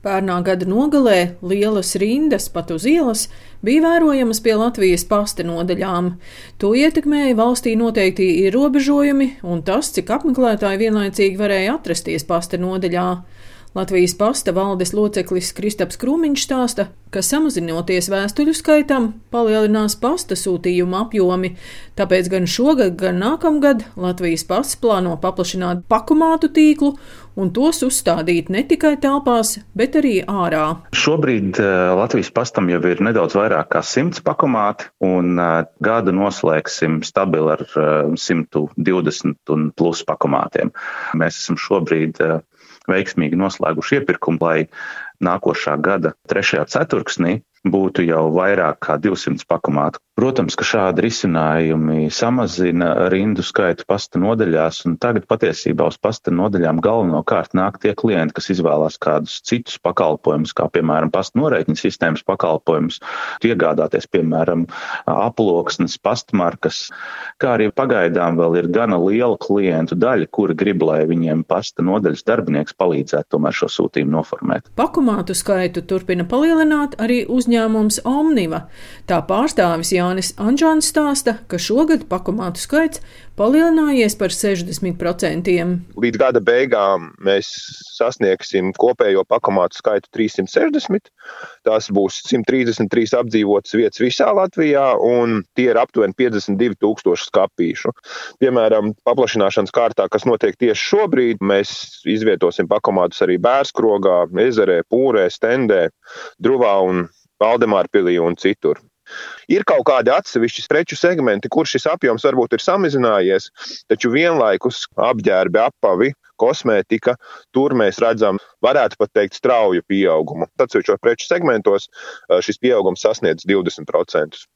Pērnā gada nogalē lielas rindas pat uz ielas bija vērojamas pie Latvijas pasta nodaļām. To ietekmēja valstī noteikti ierobežojumi un tas, cik apmeklētāji vienlaicīgi varēja atrasties pasta nodaļā. Latvijas pasta valdes loceklis Kristaps Krūmiņš stāsta, ka samazinoties vēstuļu skaitam, palielinās pasta sūtījuma apjomi, tāpēc gan šogad, gan nākamgad Latvijas pasts plāno paplašināt pakumātu tīklu un tos uzstādīt ne tikai telpās, bet arī ārā. Šobrīd uh, Latvijas pastam jau ir nedaudz vairāk kā simts pakumāti, un uh, gadu noslēgsim stabili ar uh, 120 un plus pakumātiem. Mēs esam šobrīd veiksmīgi noslēguši iepirkumu, lai nākošā gada trešajā ceturksnī būtu jau vairāk kā 200 pakomātu. Protams, ka šādi risinājumi samazina rindu skaitu pasta nodaļās, un tagad patiesībā uz pasta nodaļām galvenokārt nāk tie klienti, kas izvēlās kādus citus pakalpojumus, kā piemēram pasta norēķina sistēmas pakalpojumus, iegādāties, piemēram, aploksnes, pastmarkas, kā arī pagaidām vēl ir gana liela klientu daļa, kuri grib, lai viņiem pasta nodaļas darbinieks palīdzētu tomēr šo sūtījumu noformēt. Pakomātu skaitu turpina palielināt arī uz uzņēmums Omniva. Tā pārstāvis Jānis Anžāns stāsta, ka šogad pakomātu skaits palielinājies par 60%. Līdz gada beigām mēs sasniegsim kopējo pakomātu skaitu 360. Tās būs 133 apdzīvotas vietas visā Latvijā, un tie ir aptuveni 52 tūkstoši skapīšu. Piemēram, paplašināšanas kārtā, kas notiek tieši šobrīd, mēs izvietosim pakomātus arī Bērskrogā, Ezerē, Pūrē, Stendē, Druvā un Valdemārpilī un citur. Ir kaut kādi atsevišķi preču segmenti, kur šis apjoms varbūt ir samazinājies, taču vienlaikus apģērbi, apavi, kosmētika, tur mēs redzam, varētu pat teikt, strauju pieaugumu. Atsevišķos preču segmentos šis pieaugums sasniedz 20%.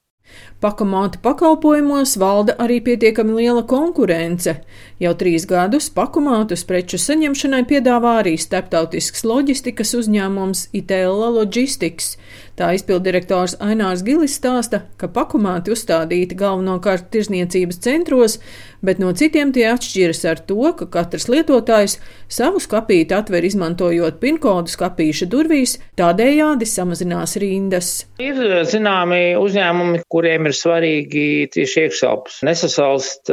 Pakamāta pakalpojumos valda arī pietiekami liela konkurence. Jau trīs gadus pakamātus preču saņemšanai piedāvā arī starptautisks loģistikas uzņēmums Itēla Logistics. Tā izpildirektors Ainārs Gilis stāsta, ka pakamāti uzstādīti galvenokārt tirzniecības centros, bet no citiem tie atšķiras ar to, ka katrs lietotājs savu skapīti atver izmantojot pinkodu skapīša durvīs, tādējādi samazinās rindas. Ir zināmi uzņēmumi, kuriem ir svarīgi tieši iekšelpas nesasalst,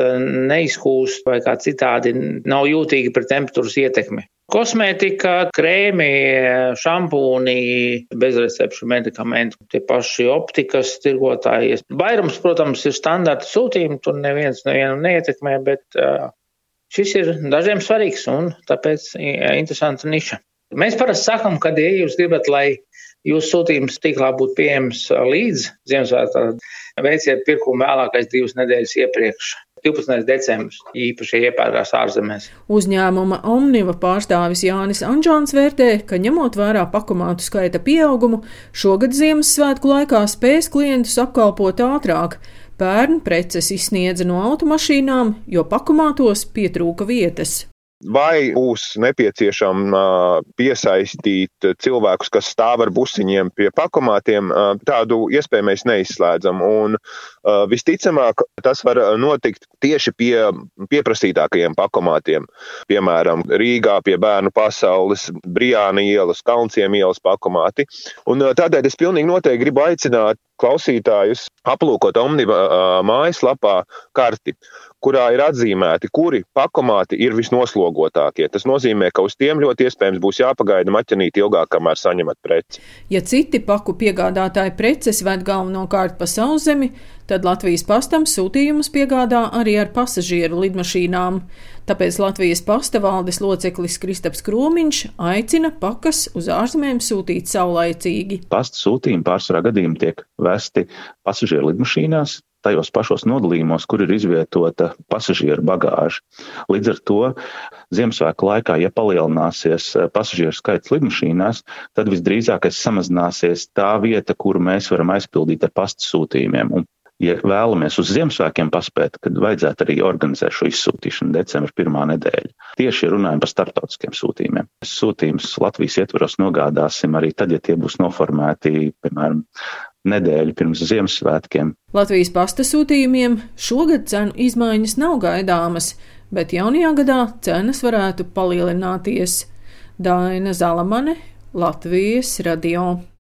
neizkūst vai kā citādi nav jūtīgi pret temperatūras ietekmi. Kosmētika, krēmi, šampūni, bezrecepšu medikamenti, tie paši optikas tirgotāji. Vairums, protams, ir standarta sūtījumi, tur neviens nevienu neietekmē, bet šis ir dažiem svarīgs un tāpēc interesanta niša. Mēs parasti sakam, ka, ja jūs gribat, lai jūsu sūtījums tīklā būtu pieejams līdz Ziemassvētkiem, veiciet pirkumu vēlākais divas nedēļas iepriekš. 12. decembris īpaši iepērkās ārzemēs. Uzņēmuma Omniva pārstāvis Jānis Anģāns vērtē, ka ņemot vērā pakomātu skaita pieaugumu, šogad Ziemassvētku laikā spēs klientus apkalpot ātrāk. Pērn preces izsniedza no automašīnām, jo pakomātos pietrūka vietas. Vai būs nepieciešama piesaistīt cilvēkus, kas stāv ar busiņiem pie pakomātiem, tādu iespēju mēs neizslēdzam. Un visticamāk, tas var notikt tieši pie pieprasītākajiem pakomātiem. Piemēram, Rīgā pie bērnu pasaules, Brijāna ielas, Kalnciem ielas pakomāti. Un tādēļ es pilnīgi noteikti gribu aicināt klausītājus aplūkot Omniva mājaslapā karti, kurā ir atzīmēti, kuri pakomāti ir visnoslogotākie. Tas nozīmē, ka uz tiem ļoti iespējams būs jāpagaida maķenīt ilgāk, kamēr saņemat preci. Ja citi paku piegādātāji preces ved galvenokārt pa sauszemi, tad Latvijas pastam sūtījumus piegādā arī ar pasažieru lidmašīnām. Tāpēc Latvijas pasta valdes loceklis Kristaps Kromiņš aicina pakas uz ārzemēm sūtīt saulaicīgi. Pasta sūtījumi pārsvarā gadījumā tiek vesti pasažieru lidmašīnās, tajos pašos nodalījumos, kur ir izvietota pasažieru bagāža. Līdz ar to Ziemassvētku laikā, ja palielināsies eh, pasažieru skaits lidmašīnās, tad visdrīzākais samazināsies tā vieta, kuru mēs varam aizpildīt ar pasta sūtījumiem. Un ja vēlamies uz Ziemassvētkiem paspēt, tad vajadzētu arī organizēt šo izsūtīšanu decembra pirmā nedēļa. Tieši runājam par starptautiskiem sūtījumiem. Sūtījumus Latvijas ietvaros nogādāsim arī tad, ja tie būs noformēti, piemēram, nedēļu pirms Ziemassvētkiem. Latvijas pasta sūtījumiem šogad cenu izmaiņas nav gaidāmas, bet jaunajā gadā cenas varētu palielināties. Daina Zalamane, Latvijas radio.